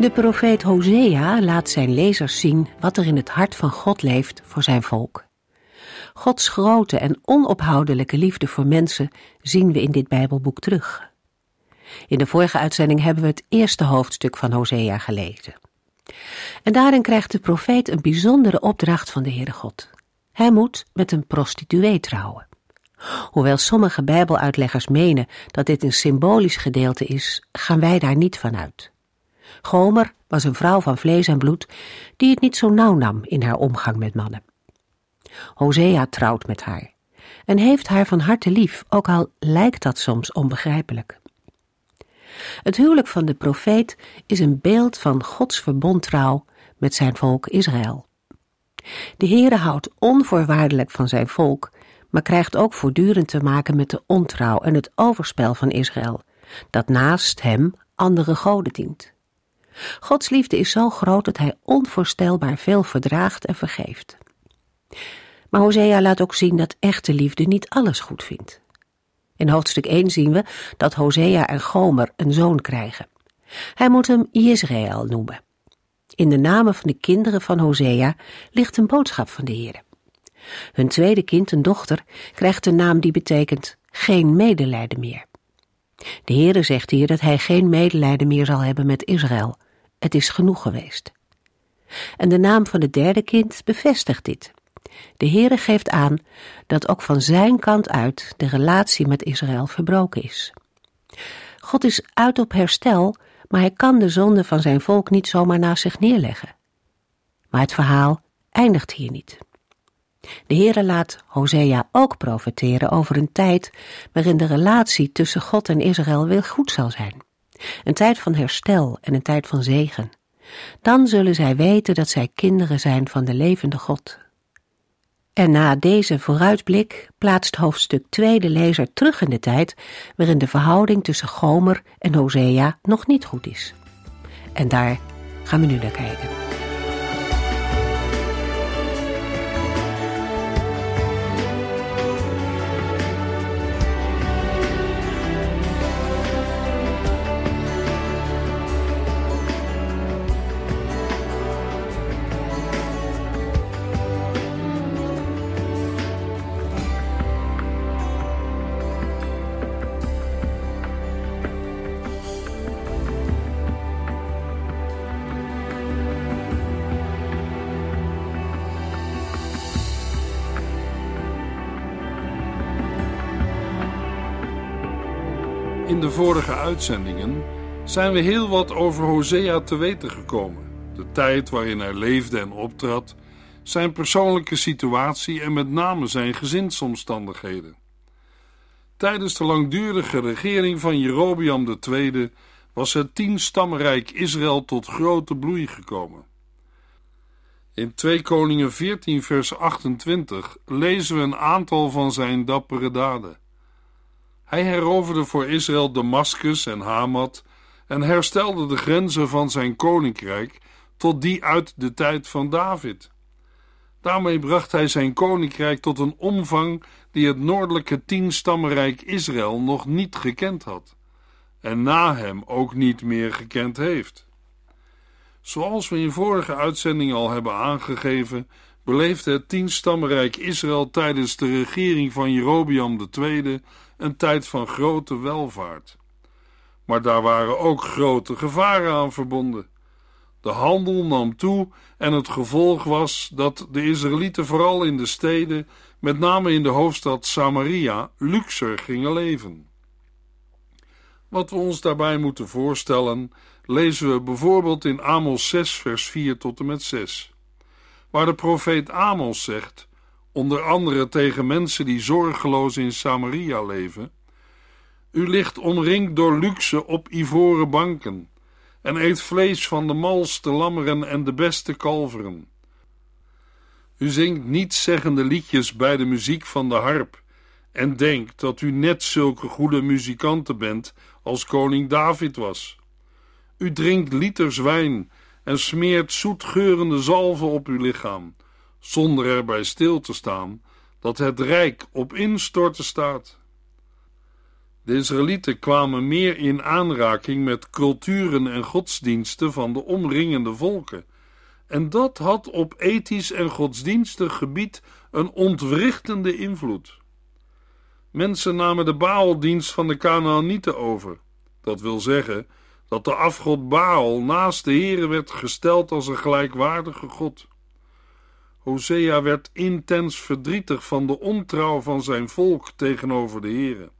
De profeet Hosea laat zijn lezers zien wat er in het hart van God leeft voor zijn volk. Gods grote en onophoudelijke liefde voor mensen zien we in dit Bijbelboek terug. In de vorige uitzending hebben we het eerste hoofdstuk van Hosea gelezen. En daarin krijgt de profeet een bijzondere opdracht van de Heere God. Hij moet met een prostituee trouwen. Hoewel sommige Bijbeluitleggers menen dat dit een symbolisch gedeelte is, gaan wij daar niet van uit. Gomer was een vrouw van vlees en bloed die het niet zo nauw nam in haar omgang met mannen. Hosea trouwt met haar en heeft haar van harte lief, ook al lijkt dat soms onbegrijpelijk. Het huwelijk van de profeet is een beeld van Gods verbondtrouw met zijn volk Israël. De Heere houdt onvoorwaardelijk van zijn volk, maar krijgt ook voortdurend te maken met de ontrouw en het overspel van Israël, dat naast hem andere goden dient. Gods liefde is zo groot dat hij onvoorstelbaar veel verdraagt en vergeeft. Maar Hosea laat ook zien dat echte liefde niet alles goed vindt. In hoofdstuk 1 zien we dat Hosea en Gomer een zoon krijgen. Hij moet hem Israël noemen. In de namen van de kinderen van Hosea ligt een boodschap van de Heer. Hun tweede kind, een dochter, krijgt een naam die betekent geen medelijden meer. De Heere zegt hier dat hij geen medelijden meer zal hebben met Israël. Het is genoeg geweest. En de naam van het derde kind bevestigt dit. De Heere geeft aan dat ook van zijn kant uit de relatie met Israël verbroken is. God is uit op herstel, maar hij kan de zonde van zijn volk niet zomaar naast zich neerleggen. Maar het verhaal eindigt hier niet. De Heere laat Hosea ook profeteren over een tijd waarin de relatie tussen God en Israël weer goed zal zijn. Een tijd van herstel en een tijd van zegen. Dan zullen zij weten dat zij kinderen zijn van de levende God. En na deze vooruitblik plaatst hoofdstuk 2 de lezer terug in de tijd waarin de verhouding tussen Gomer en Hosea nog niet goed is. En daar gaan we nu naar kijken. Vorige uitzendingen zijn we heel wat over Hosea te weten gekomen. De tijd waarin hij leefde en optrad, zijn persoonlijke situatie en met name zijn gezinsomstandigheden. Tijdens de langdurige regering van Jerobeam II was het tienstammenrijk Israël tot grote bloei gekomen. In 2 Koningen 14 vers 28 lezen we een aantal van zijn dappere daden. Hij heroverde voor Israël Damascus en Hamat en herstelde de grenzen van zijn koninkrijk tot die uit de tijd van David. Daarmee bracht hij zijn koninkrijk tot een omvang die het noordelijke tienstammenrijk Israël nog niet gekend had, en na hem ook niet meer gekend heeft. Zoals we in vorige uitzendingen al hebben aangegeven, beleefde het tienstammenrijk Israël tijdens de regering van Jerobeam II een tijd van grote welvaart. Maar daar waren ook grote gevaren aan verbonden. De handel nam toe en het gevolg was dat de Israëlieten vooral in de steden, met name in de hoofdstad Samaria, luxer gingen leven. Wat we ons daarbij moeten voorstellen, lezen we bijvoorbeeld in Amos 6, vers 4 tot en met 6, waar de profeet Amos zegt: onder andere tegen mensen die zorgeloos in Samaria leven. U ligt omringd door luxe op ivoren banken, en eet vlees van de malste lammeren en de beste kalveren. U zingt nietszeggende liedjes bij de muziek van de harp en denkt dat u net zulke goede muzikanten bent als koning David was. U drinkt liters wijn en smeert zoetgeurende zalven op uw lichaam, zonder erbij stil te staan dat het rijk op instorten staat. De Israëlieten kwamen meer in aanraking met culturen en godsdiensten van de omringende volken, en dat had op ethisch en godsdienstig gebied een ontwrichtende invloed. Mensen namen de Baaldienst van de Canaanieten over. Dat wil zeggen dat de afgod Baal naast de Here werd gesteld als een gelijkwaardige god. Hosea werd intens verdrietig van de ontrouw van zijn volk tegenover de Here.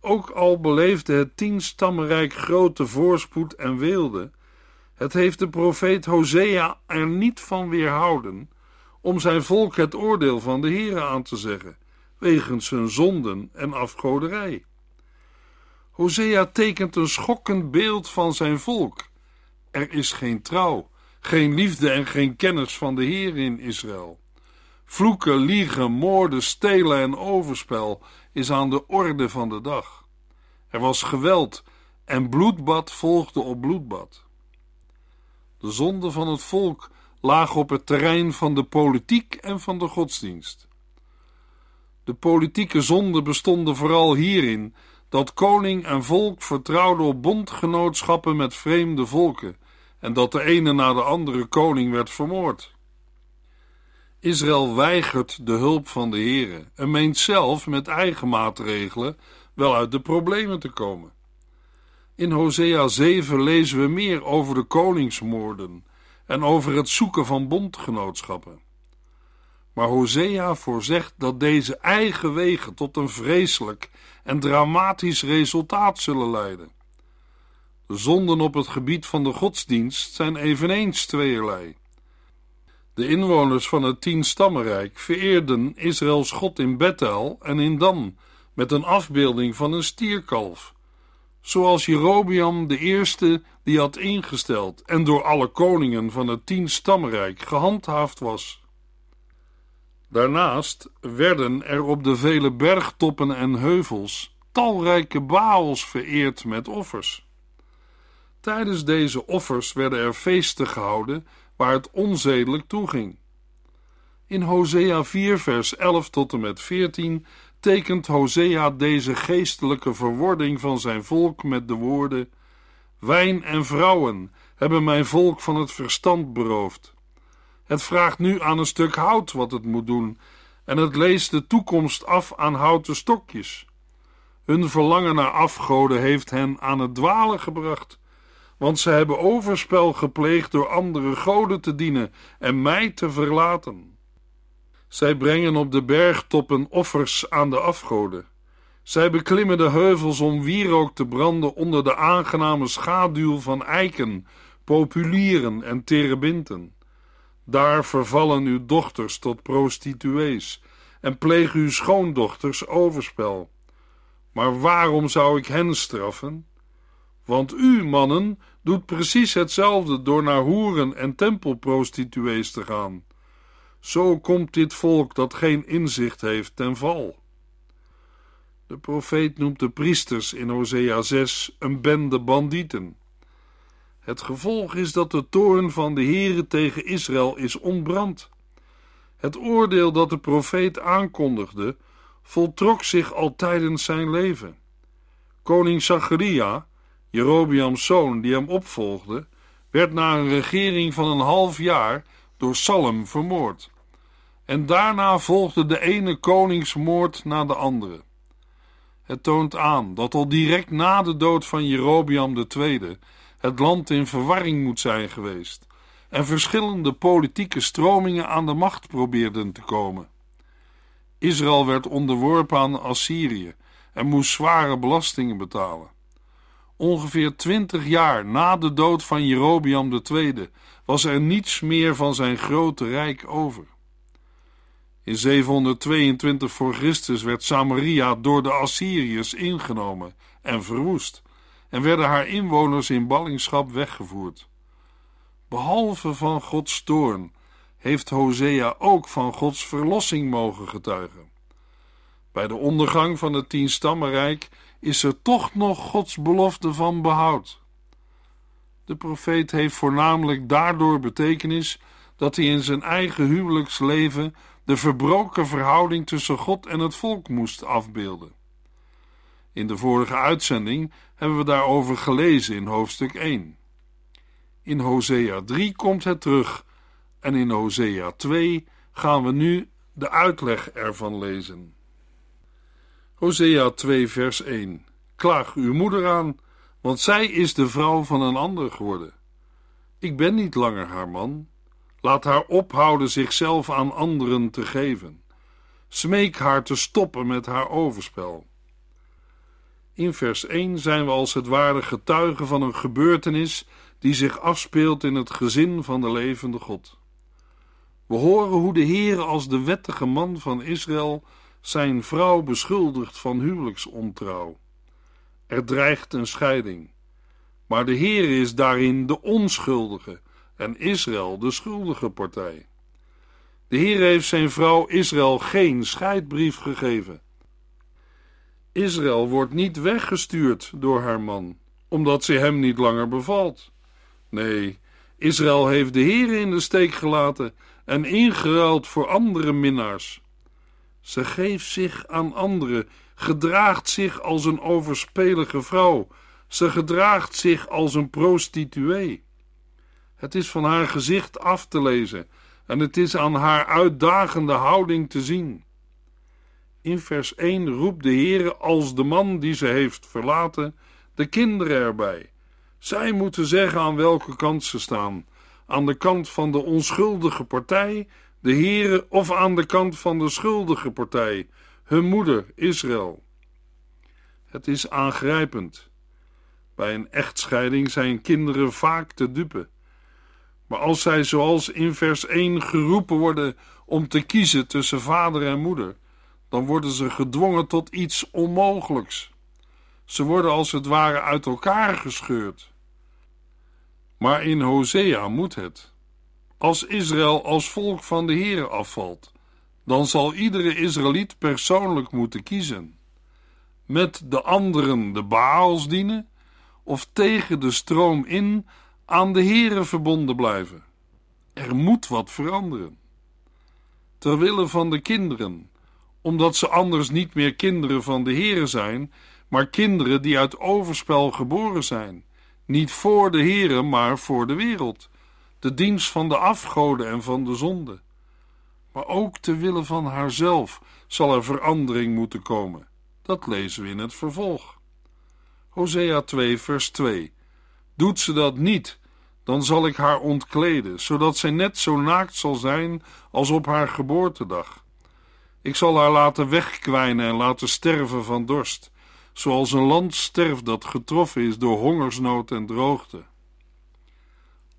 Ook al beleefde het tienstammenrijk grote voorspoed en weelde, het heeft de profeet Hosea er niet van weerhouden om zijn volk het oordeel van de Here aan te zeggen, wegens hun zonden en afgoderij. Hosea tekent een schokkend beeld van zijn volk. Er is geen trouw, geen liefde en geen kennis van de Heer in Israël. Vloeken, liegen, moorden, stelen en overspel is aan de orde van de dag. Er was geweld en bloedbad volgde op bloedbad. De zonden van het volk lagen op het terrein van de politiek en van de godsdienst. De politieke zonden bestonden vooral hierin dat koning en volk vertrouwden op bondgenootschappen met vreemde volken en dat de ene na de andere koning werd vermoord. Israël weigert de hulp van de Heere en meent zelf met eigen maatregelen wel uit de problemen te komen. In Hosea 7 lezen we meer over de koningsmoorden en over het zoeken van bondgenootschappen. Maar Hosea voorzegt dat deze eigen wegen tot een vreselijk en dramatisch resultaat zullen leiden. De zonden op het gebied van de godsdienst zijn eveneens tweeërlei. De inwoners van het tienstammenrijk vereerden Israëls God in Bethel en in Dan met een afbeelding van een stierkalf, zoals Jerobiam de eerste die had ingesteld en door alle koningen van het tienstammenrijk gehandhaafd was. Daarnaast werden er op de vele bergtoppen en heuvels talrijke baals vereerd met offers. Tijdens deze offers werden er feesten gehouden waar het onzedelijk toeging. In Hosea 4, vers 11 tot en met 14 tekent Hosea deze geestelijke verwording van zijn volk met de woorden: Wijn en vrouwen hebben mijn volk van het verstand beroofd. Het vraagt nu aan een stuk hout wat het moet doen, en het leest de toekomst af aan houten stokjes. Hun verlangen naar afgoden heeft hen aan het dwalen gebracht, want ze hebben overspel gepleegd door andere goden te dienen en mij te verlaten. Zij brengen op de bergtoppen offers aan de afgoden. Zij beklimmen de heuvels om wierook te branden onder de aangename schaduw van eiken, populieren en terebinten. Daar vervallen uw dochters tot prostituees en plegen uw schoondochters overspel. Maar waarom zou ik hen straffen? Want u, mannen, doet precies hetzelfde door naar hoeren en tempelprostituees te gaan. Zo komt dit volk dat geen inzicht heeft ten val. De profeet noemt de priesters in Hosea 6 een bende bandieten. Het gevolg is dat de toorn van de Heere tegen Israël is ontbrand. Het oordeel dat de profeet aankondigde, voltrok zich al tijdens zijn leven. Koning Zacharia, Jerobiams zoon die hem opvolgde, werd na een regering van een half jaar door Salem vermoord. En daarna volgde de ene koningsmoord na de andere. Het toont aan dat al direct na de dood van Jerobiam II het land in verwarring moet zijn geweest en verschillende politieke stromingen aan de macht probeerden te komen. Israël werd onderworpen aan Assyrië en moest zware belastingen betalen. Ongeveer twintig jaar na de dood van Jerobiam II was er niets meer van zijn grote rijk over. In 722 voor Christus werd Samaria door de Assyriërs ingenomen en verwoest en werden haar inwoners in ballingschap weggevoerd. Behalve van Gods toorn heeft Hosea ook van Gods verlossing mogen getuigen. Bij de ondergang van het tienstammenrijk is er toch nog Gods belofte van behoud. De profeet heeft voornamelijk daardoor betekenis dat hij in zijn eigen huwelijksleven de verbroken verhouding tussen God en het volk moest afbeelden. In de vorige uitzending hebben we daarover gelezen in hoofdstuk 1. In Hosea 3 komt het terug en in Hosea 2 gaan we nu de uitleg ervan lezen. Hosea 2 vers 1 Klaag uw moeder aan, want zij is de vrouw van een ander geworden. Ik ben niet langer haar man. Laat haar ophouden zichzelf aan anderen te geven. Smeek haar te stoppen met haar overspel. In vers 1 zijn we als het ware getuigen van een gebeurtenis die zich afspeelt in het gezin van de levende God. We horen hoe de Heer als de wettige man van Israël zijn vrouw beschuldigt van huwelijksontrouw. Er dreigt een scheiding. Maar de Heer is daarin de onschuldige en Israël de schuldige partij. De Heer heeft zijn vrouw Israël geen scheidbrief gegeven. Israël wordt niet weggestuurd door haar man, omdat ze hem niet langer bevalt. Nee, Israël heeft de Heer in de steek gelaten en ingeruild voor andere minnaars. Ze geeft zich aan anderen, gedraagt zich als een overspelige vrouw, ze gedraagt zich als een prostituee. Het is van haar gezicht af te lezen en het is aan haar uitdagende houding te zien. In vers 1 roept de Heere als de man die ze heeft verlaten de kinderen erbij. Zij moeten zeggen aan welke kant ze staan: aan de kant van de onschuldige partij, de Heere, of aan de kant van de schuldige partij, hun moeder Israël. Het is aangrijpend. Bij een echtscheiding zijn kinderen vaak te dupe. Maar als zij, zoals in vers 1, geroepen worden om te kiezen tussen vader en moeder, dan worden ze gedwongen tot iets onmogelijks. Ze worden als het ware uit elkaar gescheurd. Maar in Hosea moet het. Als Israël als volk van de Heer afvalt, dan zal iedere Israëliet persoonlijk moeten kiezen. Met de anderen de Baals dienen of tegen de stroom in aan de Heere verbonden blijven. Er moet wat veranderen. Terwille van de kinderen, omdat ze anders niet meer kinderen van de Heere zijn, maar kinderen die uit overspel geboren zijn, niet voor de Heere, maar voor de wereld, de dienst van de afgoden en van de zonde. Maar ook te willen van haarzelf zal er verandering moeten komen. Dat lezen we in het vervolg. Hosea 2, vers 2. Doet ze dat niet, dan zal ik haar ontkleden, zodat zij net zo naakt zal zijn als op haar geboortedag. Ik zal haar laten wegkwijnen en laten sterven van dorst, zoals een land sterft dat getroffen is door hongersnood en droogte.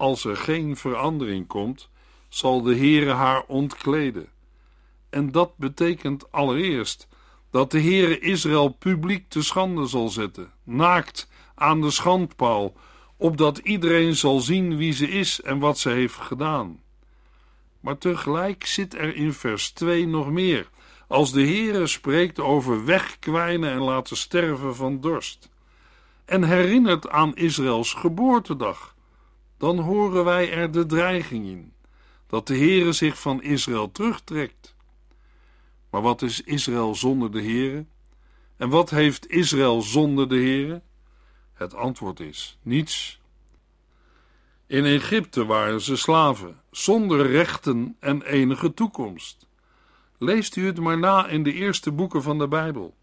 Als er geen verandering komt, zal de Heere haar ontkleden. En dat betekent allereerst dat de Heere Israël publiek te schande zal zetten, naakt aan de schandpaal, opdat iedereen zal zien wie ze is en wat ze heeft gedaan. Maar tegelijk zit er in vers 2 nog meer, als de Heere spreekt over wegkwijnen en laten sterven van dorst, en herinnert aan Israëls geboortedag, dan horen wij er de dreiging in, dat de Heere zich van Israël terugtrekt. Maar wat is Israël zonder de Heere? En wat heeft Israël zonder de Heere? Het antwoord is niets. In Egypte waren ze slaven, zonder rechten en enige toekomst. Leest u het maar na in de eerste boeken van de Bijbel.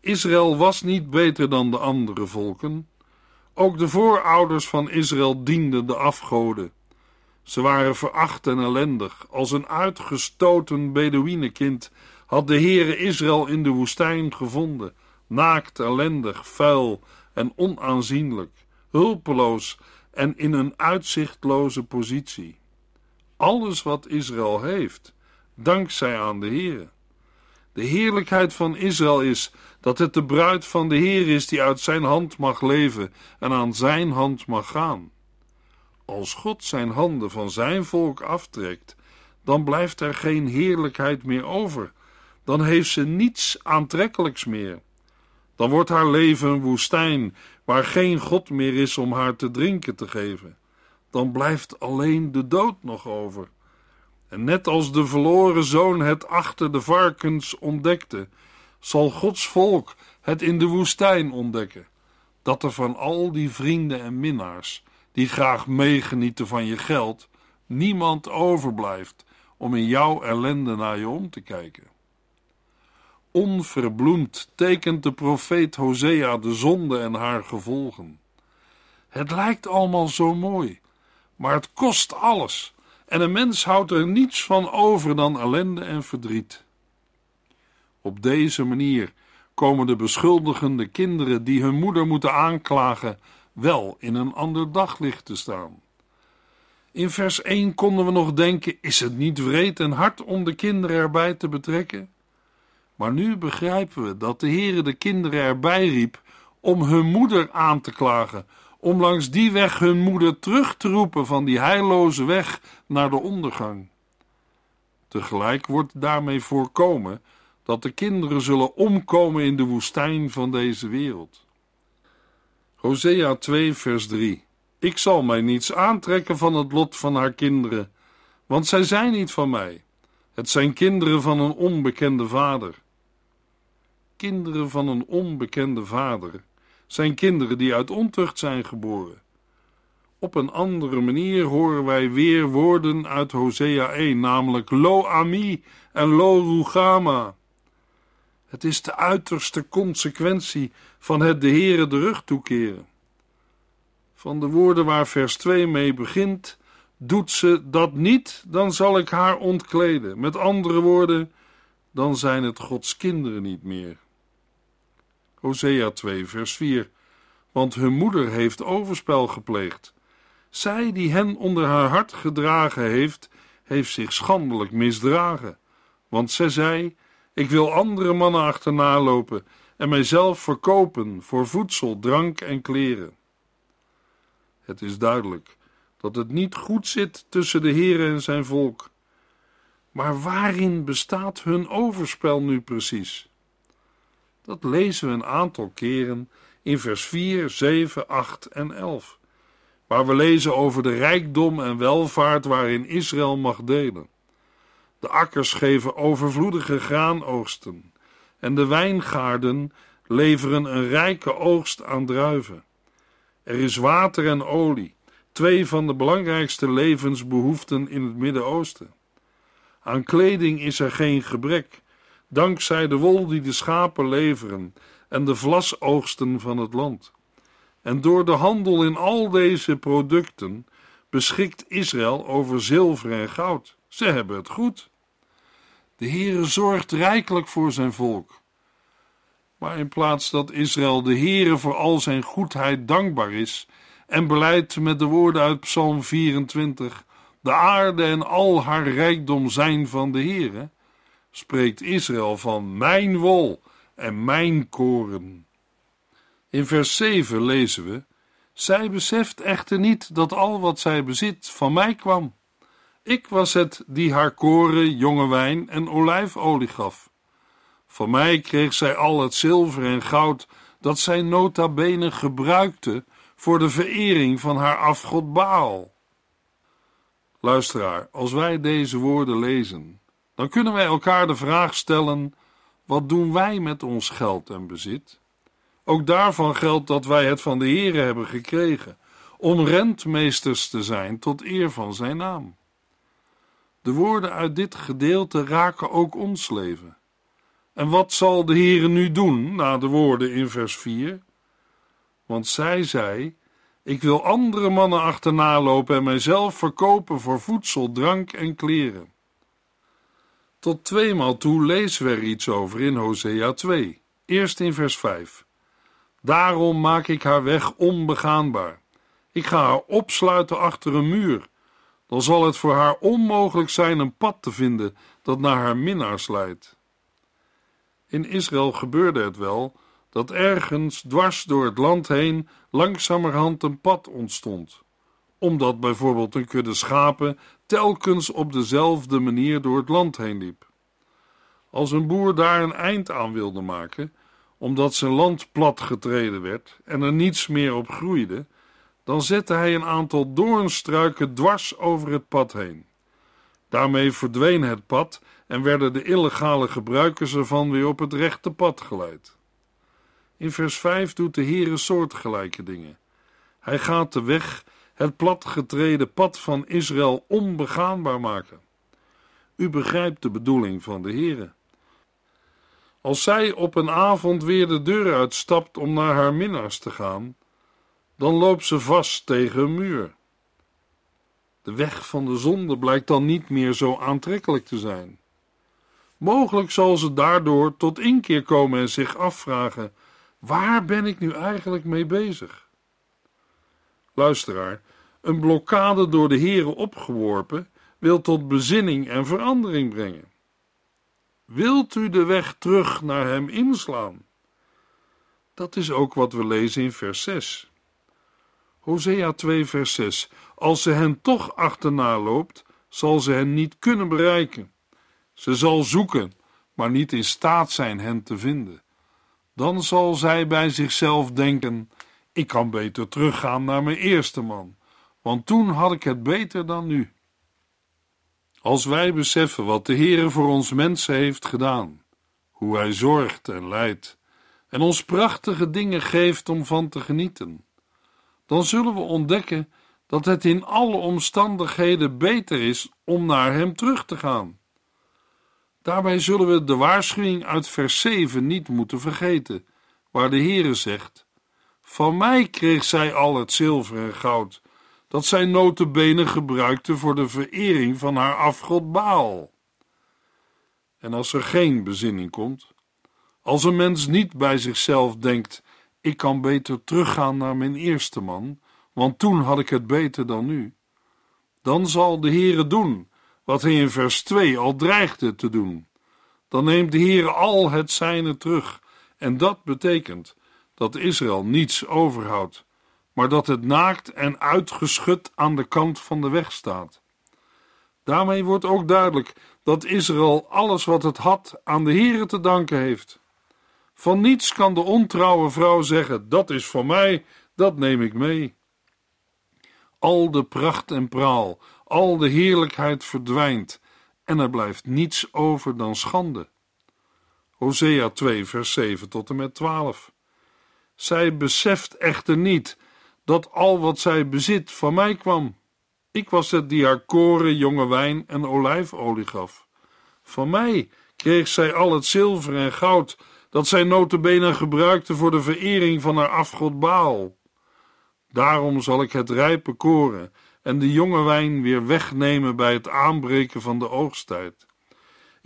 Israël was niet beter dan de andere volken. Ook de voorouders van Israël dienden de afgoden. Ze waren veracht en ellendig. Als een uitgestoten Bedouinenkind had de Heere Israël in de woestijn gevonden, naakt, ellendig, vuil en onaanzienlijk, hulpeloos en in een uitzichtloze positie. Alles wat Israël heeft, dankzij aan de Heere. De heerlijkheid van Israël is dat het de bruid van de Heer is die uit zijn hand mag leven en aan zijn hand mag gaan. Als God zijn handen van zijn volk aftrekt, dan blijft er geen heerlijkheid meer over. Dan heeft ze niets aantrekkelijks meer. Dan wordt haar leven een woestijn waar geen God meer is om haar te drinken te geven. Dan blijft alleen de dood nog over. En net als de verloren zoon het achter de varkens ontdekte, zal Gods volk het in de woestijn ontdekken. Dat er van al die vrienden en minnaars, die graag meegenieten van je geld, niemand overblijft om in jouw ellende naar je om te kijken. Onverbloemd tekent de profeet Hosea de zonde en haar gevolgen. Het lijkt allemaal zo mooi, maar het kost alles en een mens houdt er niets van over dan ellende en verdriet. Op deze manier komen de beschuldigende kinderen die hun moeder moeten aanklagen wel in een ander daglicht te staan. In vers 1 konden we nog denken: is het niet wreed en hard om de kinderen erbij te betrekken? Maar nu begrijpen we dat de Heere de kinderen erbij riep om hun moeder aan te klagen, om langs die weg hun moeder terug te roepen van die heilloze weg naar de ondergang. Tegelijk wordt daarmee voorkomen dat de kinderen zullen omkomen in de woestijn van deze wereld. Hosea 2, vers 3. Ik zal mij niets aantrekken van het lot van haar kinderen, want zij zijn niet van mij. Het zijn kinderen van een onbekende vader. Kinderen van een onbekende vader zijn kinderen die uit ontucht zijn geboren. Op een andere manier horen wij weer woorden uit Hosea 1, namelijk Lo Ami en Lo Rugama. Het is de uiterste consequentie van het de Heere de rug toekeren. Van de woorden waar vers 2 mee begint, doet ze dat niet, dan zal ik haar ontkleden. Met andere woorden, dan zijn het Gods kinderen niet meer. Hosea 2, vers 4. Want hun moeder heeft overspel gepleegd. Zij die hen onder haar hart gedragen heeft, heeft zich schandelijk misdragen. Want zij zei: Ik wil andere mannen achterna lopen en mijzelf verkopen voor voedsel, drank en kleren. Het is duidelijk dat het niet goed zit tussen de Heer en zijn volk. Maar waarin bestaat hun overspel nu precies? Dat lezen we een aantal keren in vers 4, 7, 8 en 11, waar we lezen over de rijkdom en welvaart waarin Israël mag delen. De akkers geven overvloedige graanoogsten en de wijngaarden leveren een rijke oogst aan druiven. Er is water en olie, twee van de belangrijkste levensbehoeften in het Midden-Oosten. Aan kleding is er geen gebrek dankzij de wol die de schapen leveren en de vlasoogsten van het land. En door de handel in al deze producten beschikt Israël over zilver en goud. Ze hebben het goed. De Heere zorgt rijkelijk voor zijn volk. Maar in plaats dat Israël de Heere voor al zijn goedheid dankbaar is en beleidt met de woorden uit Psalm 24: De aarde en al haar rijkdom zijn van de Heere, spreekt Israël van mijn wol en mijn koren. In vers 7 lezen we: Zij beseft echter niet dat al wat zij bezit van mij kwam. Ik was het die haar koren, jonge wijn en olijfolie gaf. Van mij kreeg zij al het zilver en goud dat zij nota bene gebruikte voor de verering van haar afgod Baal. Luisteraar, als wij deze woorden lezen, dan kunnen wij elkaar de vraag stellen: wat doen wij met ons geld en bezit? Ook daarvan geldt dat wij het van de Heere hebben gekregen, om rentmeesters te zijn tot eer van zijn naam. De woorden uit dit gedeelte raken ook ons leven. En wat zal de Heere nu doen na de woorden in vers 4? Want zij zei: Ik wil andere mannen achterna lopen en mijzelf verkopen voor voedsel, drank en kleren. Tot tweemaal toe lezen we er iets over in Hosea 2, eerst in vers 5. Daarom maak ik haar weg onbegaanbaar. Ik ga haar opsluiten achter een muur. Dan zal het voor haar onmogelijk zijn een pad te vinden dat naar haar minnaars leidt. In Israël gebeurde het wel dat ergens dwars door het land heen langzamerhand een pad ontstond, omdat bijvoorbeeld een kudde schapen telkens op dezelfde manier door het land heen liep. Als een boer daar een eind aan wilde maken, omdat zijn land plat getreden werd en er niets meer op groeide, dan zette hij een aantal doornstruiken dwars over het pad heen. Daarmee verdween het pad en werden de illegale gebruikers ervan weer op het rechte pad geleid. In vers 5 doet de Heere soortgelijke dingen. Hij gaat de weg, het platgetreden pad van Israël, onbegaanbaar maken. U begrijpt de bedoeling van de Heere. Als zij op een avond weer de deur uitstapt om naar haar minnaars te gaan, dan loopt ze vast tegen een muur. De weg van de zonde blijkt dan niet meer zo aantrekkelijk te zijn. Mogelijk zal ze daardoor tot inkeer komen en zich afvragen: waar ben ik nu eigenlijk mee bezig? Luisteraar, een blokkade door de Heere opgeworpen wil tot bezinning en verandering brengen. Wilt u de weg terug naar hem inslaan? Dat is ook wat we lezen in vers 6. Hosea 2, vers 6. Als ze hen toch achterna loopt, zal ze hen niet kunnen bereiken. Ze zal zoeken, maar niet in staat zijn hen te vinden. Dan zal zij bij zichzelf denken: ik kan beter teruggaan naar mijn eerste man, want toen had ik het beter dan nu. Als wij beseffen wat de Heere voor ons mensen heeft gedaan, hoe Hij zorgt en leidt, en ons prachtige dingen geeft om van te genieten, dan zullen we ontdekken dat het in alle omstandigheden beter is om naar Hem terug te gaan. Daarbij zullen we de waarschuwing uit vers 7 niet moeten vergeten, waar de Heere zegt: Van mij kreeg zij al het zilver en goud, dat zij notenbenen gebruikte voor de verering van haar afgod Baal. En als er geen bezinning komt, als een mens niet bij zichzelf denkt: Ik kan beter teruggaan naar mijn eerste man, want toen had ik het beter dan nu, dan zal de Heere doen wat hij in vers 2 al dreigde te doen. Dan neemt de Heere al het zijne terug, en dat betekent dat Israël niets overhoudt, maar dat het naakt en uitgeschud aan de kant van de weg staat. Daarmee wordt ook duidelijk dat Israël alles wat het had aan de Heere te danken heeft. Van niets kan de ontrouwe vrouw zeggen: dat is voor mij, dat neem ik mee. Al de pracht en praal, al de heerlijkheid verdwijnt en er blijft niets over dan schande. Hosea 2, vers 7 tot en met 12. Zij beseft echter niet dat al wat zij bezit van mij kwam. Ik was het die haar koren, jonge wijn en olijfolie gaf. Van mij kreeg zij al het zilver en goud dat zij notabene gebruikte voor de verering van haar afgod Baal. Daarom zal ik het rijpe koren en de jonge wijn weer wegnemen bij het aanbreken van de oogsttijd.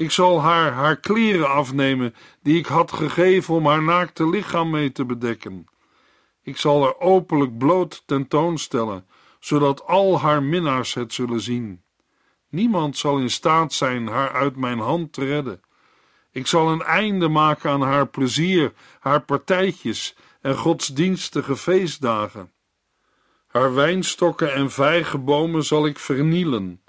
Ik zal haar haar kleren afnemen die ik had gegeven om haar naakte lichaam mee te bedekken. Ik zal haar openlijk bloot tentoonstellen, zodat al haar minnaars het zullen zien. Niemand zal in staat zijn haar uit mijn hand te redden. Ik zal een einde maken aan haar plezier, haar partijtjes en godsdienstige feestdagen. Haar wijnstokken en vijgenbomen zal ik vernielen.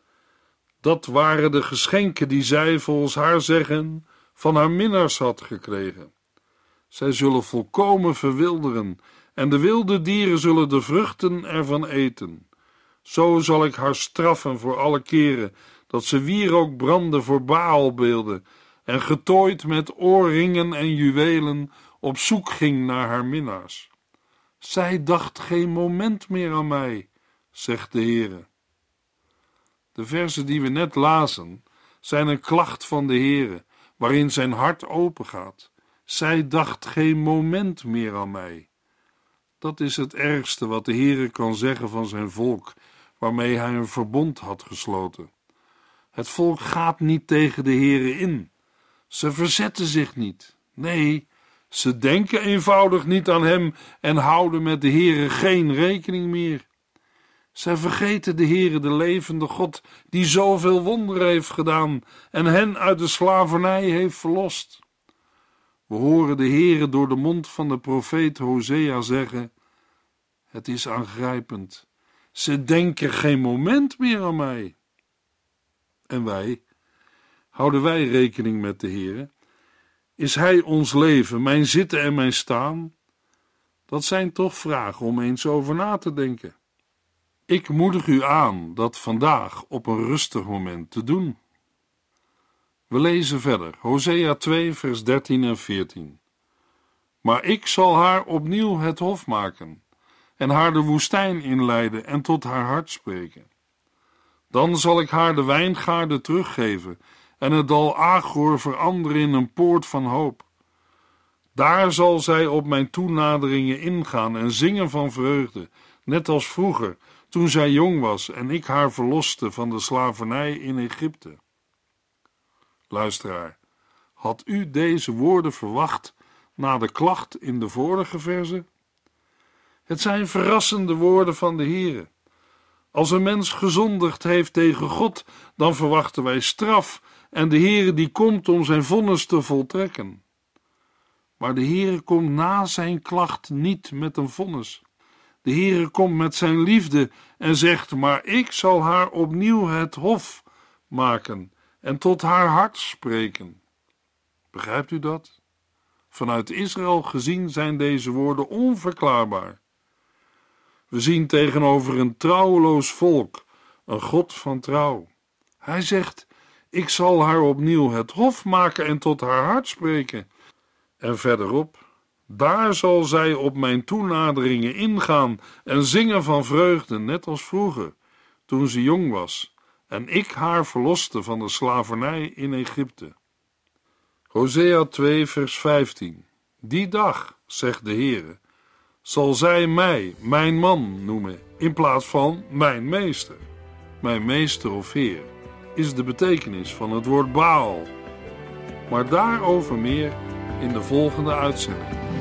Dat waren de geschenken die zij, volgens haar zeggen, van haar minnaars had gekregen. Zij zullen volkomen verwilderen, en de wilde dieren zullen de vruchten ervan eten. Zo zal ik haar straffen voor alle keren dat ze wierook brandde voor Baalbeelden en getooid met oorringen en juwelen op zoek ging naar haar minnaars. Zij dacht geen moment meer aan mij, zegt de Heere. De versen die we net lazen zijn een klacht van de Heere, waarin zijn hart opengaat. Zij dacht geen moment meer aan mij. Dat is het ergste wat de Heere kan zeggen van zijn volk, waarmee hij een verbond had gesloten. Het volk gaat niet tegen de Heere in. Ze verzetten zich niet. Nee, ze denken eenvoudig niet aan hem en houden met de Heere geen rekening meer. Zij vergeten de Heere, de levende God, die zoveel wonderen heeft gedaan en hen uit de slavernij heeft verlost. We horen de Heere door de mond van de profeet Hosea zeggen: Het is aangrijpend. Ze denken geen moment meer aan mij. En wij, houden wij rekening met de Heere? Is Hij ons leven, mijn zitten en mijn staan? Dat zijn toch vragen om eens over na te denken. Ik moedig u aan dat vandaag op een rustig moment te doen. We lezen verder, Hosea 2, vers 13 en 14. Maar ik zal haar opnieuw het hof maken, en haar de woestijn inleiden en tot haar hart spreken. Dan zal ik haar de wijngaarden teruggeven en het dal Agor veranderen in een poort van hoop. Daar zal zij op mijn toenaderingen ingaan en zingen van vreugde, net als vroeger, toen zij jong was en ik haar verloste van de slavernij in Egypte. Luisteraar, had u deze woorden verwacht na de klacht in de vorige verse? Het zijn verrassende woorden van de Heere. Als een mens gezondigd heeft tegen God, dan verwachten wij straf en de Heere die komt om zijn vonnis te voltrekken. Maar de Heere komt na zijn klacht niet met een vonnis. De Heere komt met zijn liefde en zegt: Maar ik zal haar opnieuw het hof maken en tot haar hart spreken. Begrijpt u dat? Vanuit Israël gezien zijn deze woorden onverklaarbaar. We zien tegenover een trouweloos volk een God van trouw. Hij zegt: Ik zal haar opnieuw het hof maken en tot haar hart spreken. En verderop: Daar zal zij op mijn toenaderingen ingaan en zingen van vreugde, net als vroeger, toen ze jong was en ik haar verloste van de slavernij in Egypte. Hosea 2, vers 15. Die dag, zegt de Heere, zal zij mij mijn man noemen in plaats van mijn meester. Mijn meester of heer is de betekenis van het woord Baal. Maar daarover meer in de volgende uitzending.